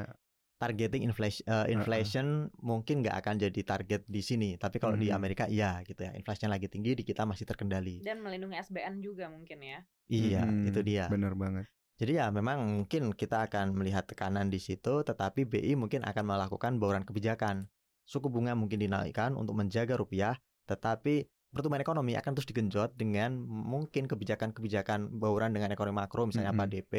Speaker 2: targeting inflation inflation mungkin nggak akan jadi target di sini. Tapi kalau di
Speaker 1: Mhm.
Speaker 2: Amerika iya gitu ya. Inflasinya lagi tinggi, di kita masih terkendali.
Speaker 3: Dan melindungi SBN juga mungkin ya.
Speaker 2: Iya,
Speaker 1: Mm-mm.
Speaker 2: itu dia.
Speaker 1: Benar banget.
Speaker 2: Jadi ya memang mungkin kita akan melihat tekanan di situ, tetapi BI mungkin akan melakukan bauran kebijakan. Suku bunga mungkin dinaikkan untuk menjaga rupiah, tetapi pertumbuhan ekonomi akan terus digenjot dengan mungkin kebijakan-kebijakan bauran dengan ekonomi makro, misalnya apa
Speaker 1: Mm-mm.
Speaker 2: DP,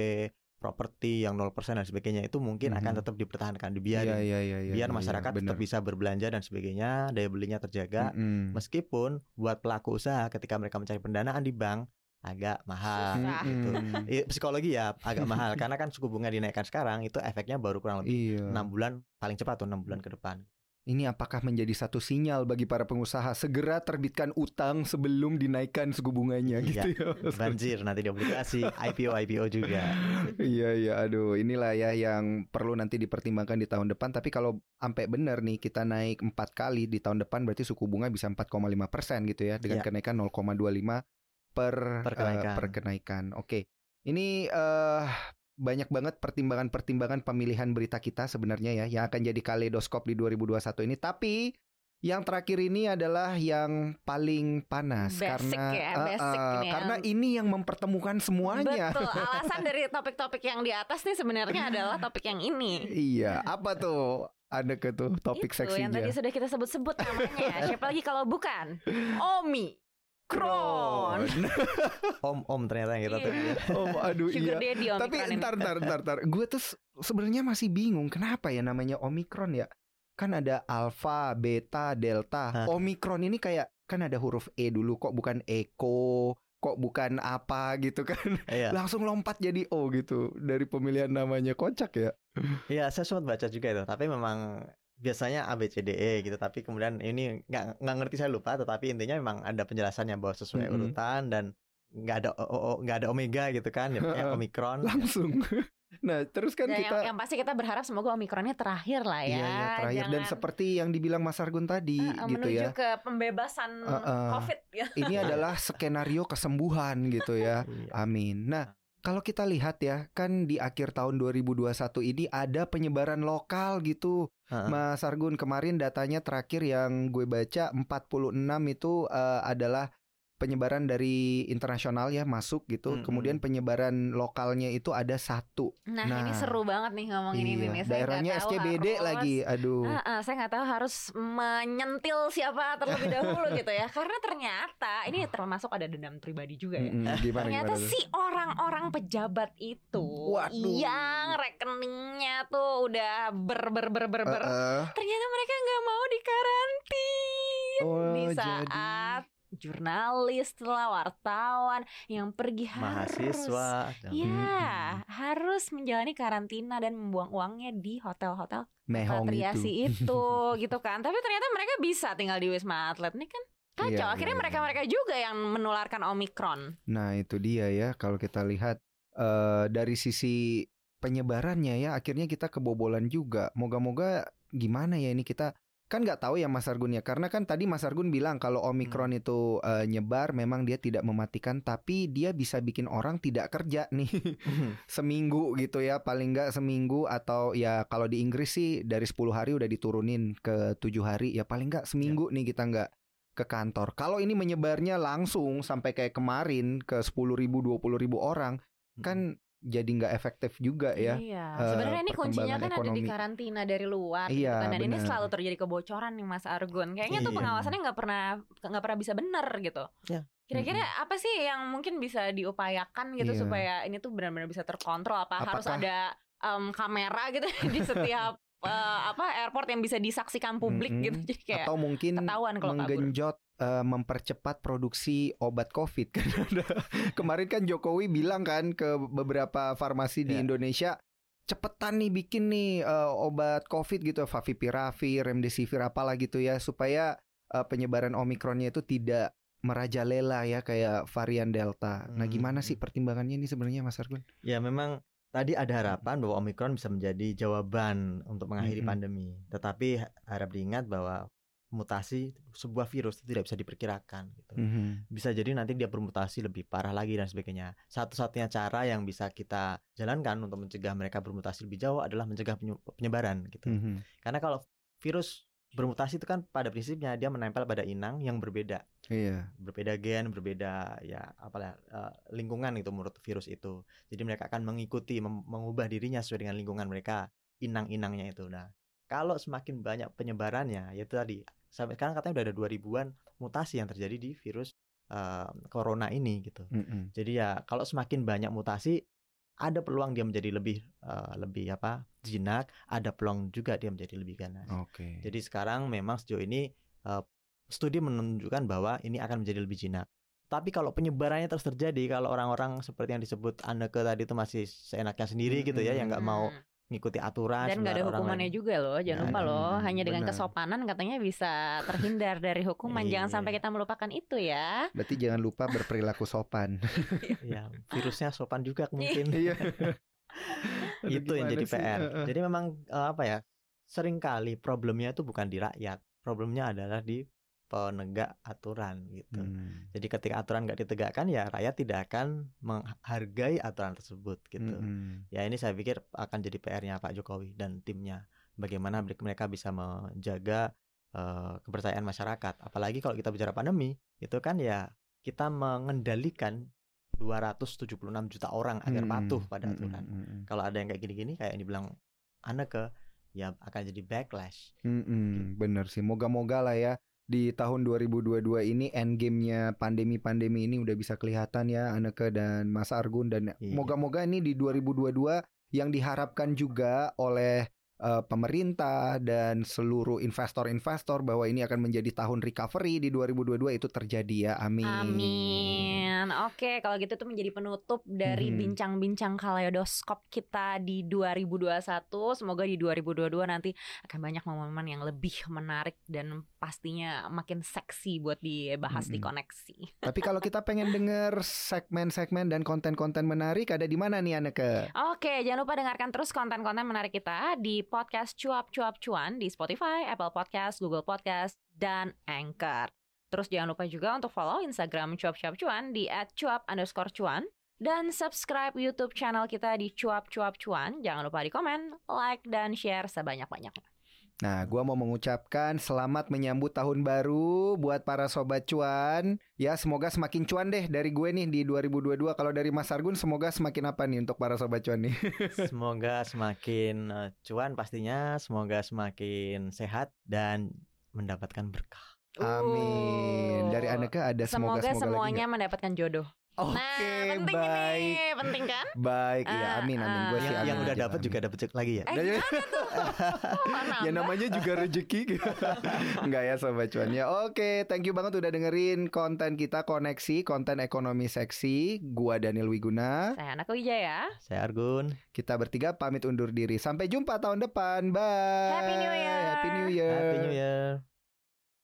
Speaker 2: properti yang 0% dan sebagainya itu mungkin akan
Speaker 1: Mhm.
Speaker 2: tetap dipertahankan,
Speaker 1: Iya
Speaker 2: dibiarin.
Speaker 1: iya iya iya.
Speaker 2: biar
Speaker 1: iya,
Speaker 2: masyarakat tetap
Speaker 1: benar.
Speaker 2: bisa berbelanja dan sebagainya, daya belinya terjaga.
Speaker 1: Mm-mm.
Speaker 2: Meskipun buat pelaku usaha ketika mereka mencari pendanaan di bank agak mahal
Speaker 3: Susah.
Speaker 2: gitu.
Speaker 1: Mm-mm.
Speaker 2: I- psikologi ya agak mahal karena kan suku bunga dinaikkan sekarang itu efeknya baru kurang lebih
Speaker 1: Iya.
Speaker 2: enam bulan paling cepat tuh enam bulan ke depan.
Speaker 1: Ini apakah menjadi satu sinyal bagi para pengusaha segera terbitkan utang sebelum dinaikkan suku bunganya
Speaker 2: Iya.
Speaker 1: gitu ya?
Speaker 2: Banjir nanti di obligasi, IPO IPO juga.
Speaker 1: Iya iya aduh inilah ya yang perlu nanti dipertimbangkan di tahun depan tapi kalau sampai benar nih kita naik empat kali di tahun depan berarti suku bunga bisa 4,5 persen gitu ya dengan
Speaker 2: Ya.
Speaker 1: kenaikan 0,25 per
Speaker 2: Per kenaikan.
Speaker 1: per kenaikan. Oke ini eh banyak banget pertimbangan-pertimbangan pemilihan berita kita sebenarnya ya yang akan jadi kaleidoskop di 2021 ini tapi yang terakhir ini adalah yang paling panas
Speaker 3: Basic
Speaker 1: karena
Speaker 3: ya,
Speaker 1: eh,
Speaker 3: basic
Speaker 1: eh,
Speaker 3: ini ya.
Speaker 1: karena ini yang mempertemukan semuanya.
Speaker 3: Betul. Alasan dari topik-topik yang di atas nih sebenarnya adalah topik yang ini.
Speaker 1: Iya, apa tuh? Ada ke tuh topik
Speaker 3: Itu yang tadi
Speaker 1: seksinya.
Speaker 3: sudah kita sebut-sebut namanya. Siapa lagi kalau bukan? Omi. Kron.
Speaker 2: Om om ternyata yang kita tuh.
Speaker 3: Iya.
Speaker 1: Oh, aduh
Speaker 3: Sugar
Speaker 1: iya.
Speaker 3: Daddy
Speaker 1: Tapi
Speaker 3: Omikron ini.
Speaker 1: entar entar entar entar. Gue tuh sebenarnya masih bingung kenapa ya namanya Omikron ya? Kan ada alpha, beta, delta.
Speaker 2: Hah.
Speaker 1: Omikron ini kayak kan ada huruf E dulu kok bukan Eko, kok bukan apa gitu kan.
Speaker 2: Iya.
Speaker 1: Langsung lompat jadi O gitu dari pemilihan namanya kocak ya.
Speaker 2: Iya, saya sempat baca juga itu. Tapi memang biasanya A B C D E gitu. Tapi kemudian ini nggak nggak ngerti saya lupa. Tetapi intinya memang ada penjelasannya bahwa sesuai
Speaker 1: Mm-mm.
Speaker 2: urutan dan nggak ada o, o- o- nggak ada omega gitu kan. Ya, omikron.
Speaker 1: Langsung. Nah, terus kan
Speaker 3: Dan
Speaker 1: kita
Speaker 3: yang, yang pasti kita berharap semoga Omikronnya terakhir lah ya.
Speaker 1: Iya, iya, terakhir dan
Speaker 3: Jangan,
Speaker 1: seperti yang dibilang Mas Argun tadi
Speaker 3: uh,
Speaker 1: gitu
Speaker 3: menuju
Speaker 1: ya.
Speaker 3: ke pembebasan
Speaker 1: Uh-uh.
Speaker 3: COVID ya.
Speaker 1: Ini adalah skenario kesembuhan gitu ya.
Speaker 2: Iya.
Speaker 1: Amin. Nah, kalau kita lihat ya, kan di akhir tahun 2021 ini ada penyebaran lokal gitu.
Speaker 2: Heeh.
Speaker 1: Mas Argun kemarin datanya terakhir yang gue baca 46 itu eh, adalah penyebaran dari internasional ya masuk gitu.
Speaker 2: Mm-mm.
Speaker 1: Kemudian penyebaran lokalnya itu ada satu.
Speaker 3: Nah,
Speaker 1: Nah,
Speaker 3: ini seru banget nih ngomongin ini
Speaker 1: Iya,
Speaker 3: nih. Saya
Speaker 1: daerahnya
Speaker 3: tahu
Speaker 1: SCBD
Speaker 3: harus-
Speaker 1: lagi. Aduh.
Speaker 3: Ah, ah, saya nggak tahu harus menyentil siapa terlebih dahulu gitu ya. Karena ternyata ini termasuk ada dendam pribadi juga ya.
Speaker 1: Mm-mm, gimana
Speaker 3: Ternyata
Speaker 1: gimana
Speaker 3: si orang-orang pejabat itu
Speaker 1: Waduh.
Speaker 3: yang rekeningnya tuh udah ber ber ber ber ber.
Speaker 1: Eh,
Speaker 3: Ternyata mereka nggak mau dikarantin
Speaker 1: Oh,
Speaker 3: di
Speaker 1: jadi-
Speaker 3: saat jurnalis lah wartawan yang pergi harus
Speaker 2: Mahasiswa. dan-
Speaker 3: Ya, harus menjalani karantina dan membuang uangnya di hotel-hotel
Speaker 1: mehong
Speaker 3: repatriasi
Speaker 1: itu.
Speaker 3: itu. gitu kan. Tapi ternyata mereka bisa tinggal di Wisma Atlet. Ini kan kacau.
Speaker 1: Iya,
Speaker 3: Akhirnya
Speaker 1: iya, iya.
Speaker 3: mereka-mereka juga yang menularkan Omikron.
Speaker 1: Nah, itu dia ya kalau kita lihat eh dari sisi penyebarannya ya akhirnya kita kebobolan juga. Moga-moga gimana ya ini kita kan nggak tahu ya Mas Argun ya karena kan tadi Mas Argun bilang kalau Omikron itu eh, nyebar memang dia tidak mematikan tapi dia bisa bikin orang tidak kerja nih. Seminggu gitu ya paling nggak seminggu atau ya kalau di Inggris sih dari 10 hari udah diturunin ke tujuh hari ya paling nggak seminggu nih kita nggak ke kantor. Kalau ini menyebarnya langsung sampai kayak kemarin ke 10 ribu 20 ribu orang kan jadi nggak efektif juga ya.
Speaker 3: Iya.
Speaker 1: eh,
Speaker 3: Sebenarnya ini kuncinya kan ada di
Speaker 1: ekonomi.
Speaker 3: karantina dari luar gitu
Speaker 1: Iya,
Speaker 3: kan. Dan ini
Speaker 1: benar.
Speaker 3: selalu terjadi kebocoran nih Mas Argun. Kayaknya tuh
Speaker 2: Iya.
Speaker 3: pengawasannya nggak pernah nggak pernah bisa benar gitu.
Speaker 2: Iya.
Speaker 3: Kira-kira apa sih yang mungkin bisa diupayakan gitu
Speaker 1: Iya.
Speaker 3: supaya ini tuh benar-benar bisa terkontrol? Apa harus
Speaker 1: Apakah-
Speaker 3: ada em, kamera gitu di setiap eh, apa airport yang bisa disaksikan publik
Speaker 1: Mm-mm.
Speaker 3: gitu. Jadi kayak
Speaker 1: Atau mungkin
Speaker 3: ketahuan kalau kabur.
Speaker 1: Eh, mempercepat produksi obat COVID kan ada. Kemarin kan Jokowi bilang kan ke beberapa farmasi di
Speaker 2: Ya.
Speaker 1: Indonesia cepetan nih bikin nih eh, obat COVID gitu Favipiravir, Remdesivir apalah gitu ya supaya eh, penyebaran Omikronnya itu tidak merajalela ya kayak varian Delta. Nah,
Speaker 2: Hmm.
Speaker 1: gimana sih pertimbangannya ini sebenarnya Mas Argun?
Speaker 2: Ya memang tadi ada harapan bahwa Omikron bisa menjadi jawaban untuk mengakhiri
Speaker 1: Mm-mm.
Speaker 2: pandemi. Tetapi ha- harap diingat bahwa mutasi sebuah virus itu tidak bisa diperkirakan gitu.
Speaker 1: Mhm.
Speaker 2: Bisa jadi nanti dia bermutasi lebih parah lagi dan sebagainya. Satu-satunya cara yang bisa kita jalankan untuk mencegah mereka bermutasi lebih jauh adalah mencegah penye- penyebaran gitu.
Speaker 1: Mhm.
Speaker 2: Karena kalau virus bermutasi itu kan pada prinsipnya dia menempel pada inang yang berbeda
Speaker 1: Iya.
Speaker 2: berbeda gen, berbeda ya apalah eh, lingkungan itu menurut virus itu. Jadi mereka akan mengikuti mengubah dirinya sesuai dengan lingkungan mereka, inang-inangnya itu. Nah, kalau semakin banyak penyebarannya, ya itu tadi sampai sekarang katanya udah ada 2000-an mutasi yang terjadi di virus eh, corona ini gitu.
Speaker 1: Mhm.
Speaker 2: Jadi ya kalau semakin banyak mutasi ada peluang dia menjadi lebih eh, lebih apa? jinak, ada peluang juga dia menjadi lebih ganas.
Speaker 1: Oke.
Speaker 2: Jadi sekarang memang sejauh ini eh, studi menunjukkan bahwa ini akan menjadi lebih jinak. Tapi kalau penyebarannya terus terjadi, kalau orang-orang seperti yang disebut Anneke tadi itu masih seenaknya sendiri gitu ya, yang nggak mau
Speaker 3: Hmm.
Speaker 2: Ngikuti aturan.
Speaker 3: dan nggak ada hukumannya
Speaker 2: lain.
Speaker 3: juga loh jangan
Speaker 2: Nggak
Speaker 3: lupa loh
Speaker 1: Hmm,
Speaker 3: hanya dengan
Speaker 1: benar.
Speaker 3: kesopanan katanya bisa terhindar dari hukuman jangan
Speaker 2: Iya.
Speaker 3: sampai kita melupakan itu ya
Speaker 1: Berarti jangan lupa berperilaku sopan.
Speaker 2: Ya, virusnya sopan juga mungkin.
Speaker 1: Iya. Aduh,
Speaker 2: itu yang jadi
Speaker 1: sih?
Speaker 2: PR. Jadi memang eh, apa ya? Seringkali problemnya itu bukan di rakyat, problemnya adalah di penegak aturan gitu.
Speaker 1: Hmm.
Speaker 2: Jadi ketika aturan nggak ditegakkan ya rakyat tidak akan menghargai aturan tersebut gitu.
Speaker 1: Mm-mm.
Speaker 2: Ya ini saya pikir akan jadi PR-nya Pak Jokowi dan timnya. Bagaimana mereka bisa menjaga eh, kepercayaan masyarakat. Apalagi kalau kita bicara pandemi, itu kan ya kita mengendalikan 276 juta orang agar
Speaker 1: Mm-mm.
Speaker 2: patuh pada
Speaker 1: Mm-mm.
Speaker 2: aturan.
Speaker 1: Mm-mm.
Speaker 2: Kalau ada yang kayak gini-gini kayak yang dibilang Anneke ya akan jadi backlash.
Speaker 1: Mm-mm, bener sih. Moga-moga lah ya di tahun 2022 ini endgame-nya pandemi-pandemi ini udah bisa kelihatan ya Aneke dan Mas Argun dan
Speaker 2: Iya.
Speaker 1: moga-moga ini di 2022 yang diharapkan juga oleh eh, pemerintah dan seluruh investor-investor bahwa ini akan menjadi tahun recovery di 2022 itu terjadi ya. Amin.
Speaker 3: Amin. Oke, kalau gitu tuh menjadi penutup dari
Speaker 1: Mhm.
Speaker 3: bincang-bincang kaleidoskop kita di 2021. Semoga di 2022 nanti akan banyak momen-momen yang lebih menarik dan pastinya makin seksi buat dibahas di
Speaker 1: Mhm.
Speaker 3: koneksi.
Speaker 1: Tapi kalau kita pengen denger segmen-segmen dan konten-konten menarik ada di mana nih Aneke?
Speaker 3: Oke, jangan lupa dengarkan terus konten-konten menarik kita di podcast Cuap Cuap Cuan di Spotify, Apple Podcast, Google Podcast, dan Anchor. Terus jangan lupa juga untuk follow Instagram Cuap Cuap Cuan di @cuap underscore cuan dan subscribe YouTube channel kita di Cuap Cuap Cuan. Jangan lupa di komen, like, dan share sebanyak-banyaknya.
Speaker 1: Nah, gua mau mengucapkan selamat menyambut tahun baru buat para sobat cuan. Ya, semoga semakin cuan deh dari gue nih di 2022. Kalau dari Mas Argun semoga semakin apa nih untuk para sobat cuan nih?
Speaker 2: Semoga semakin eh, cuan pastinya, semoga semakin sehat dan mendapatkan berkah.
Speaker 1: Amin. Dari
Speaker 3: Uh,
Speaker 1: Aneka ada semoga
Speaker 3: Semoga
Speaker 1: semoga,
Speaker 3: semuanya mendapatkan jodoh.
Speaker 1: Nggak?
Speaker 3: nah,
Speaker 1: Oke,
Speaker 3: penting
Speaker 1: baik.
Speaker 3: ini, penting kan?
Speaker 1: Baik, ya
Speaker 3: Ah,
Speaker 1: amin amin. Gue
Speaker 3: ah,
Speaker 1: sih
Speaker 2: Yang,
Speaker 1: amin
Speaker 2: yang udah dapat juga dapat lagi ya.
Speaker 3: Eh, gimana tuh? Oh,
Speaker 1: ya namanya juga rezeki Enggak ya sobat cuan ya Oke thank you banget udah dengerin konten kita Koneksi Konten ekonomi seksi Gua Daniel Wiguna
Speaker 3: Saya Anak Wijaya.
Speaker 2: Saya Argun.
Speaker 1: Kita bertiga pamit undur diri Sampai jumpa tahun depan Bye
Speaker 3: Happy New Year.
Speaker 1: Happy New Year
Speaker 2: Happy New Year.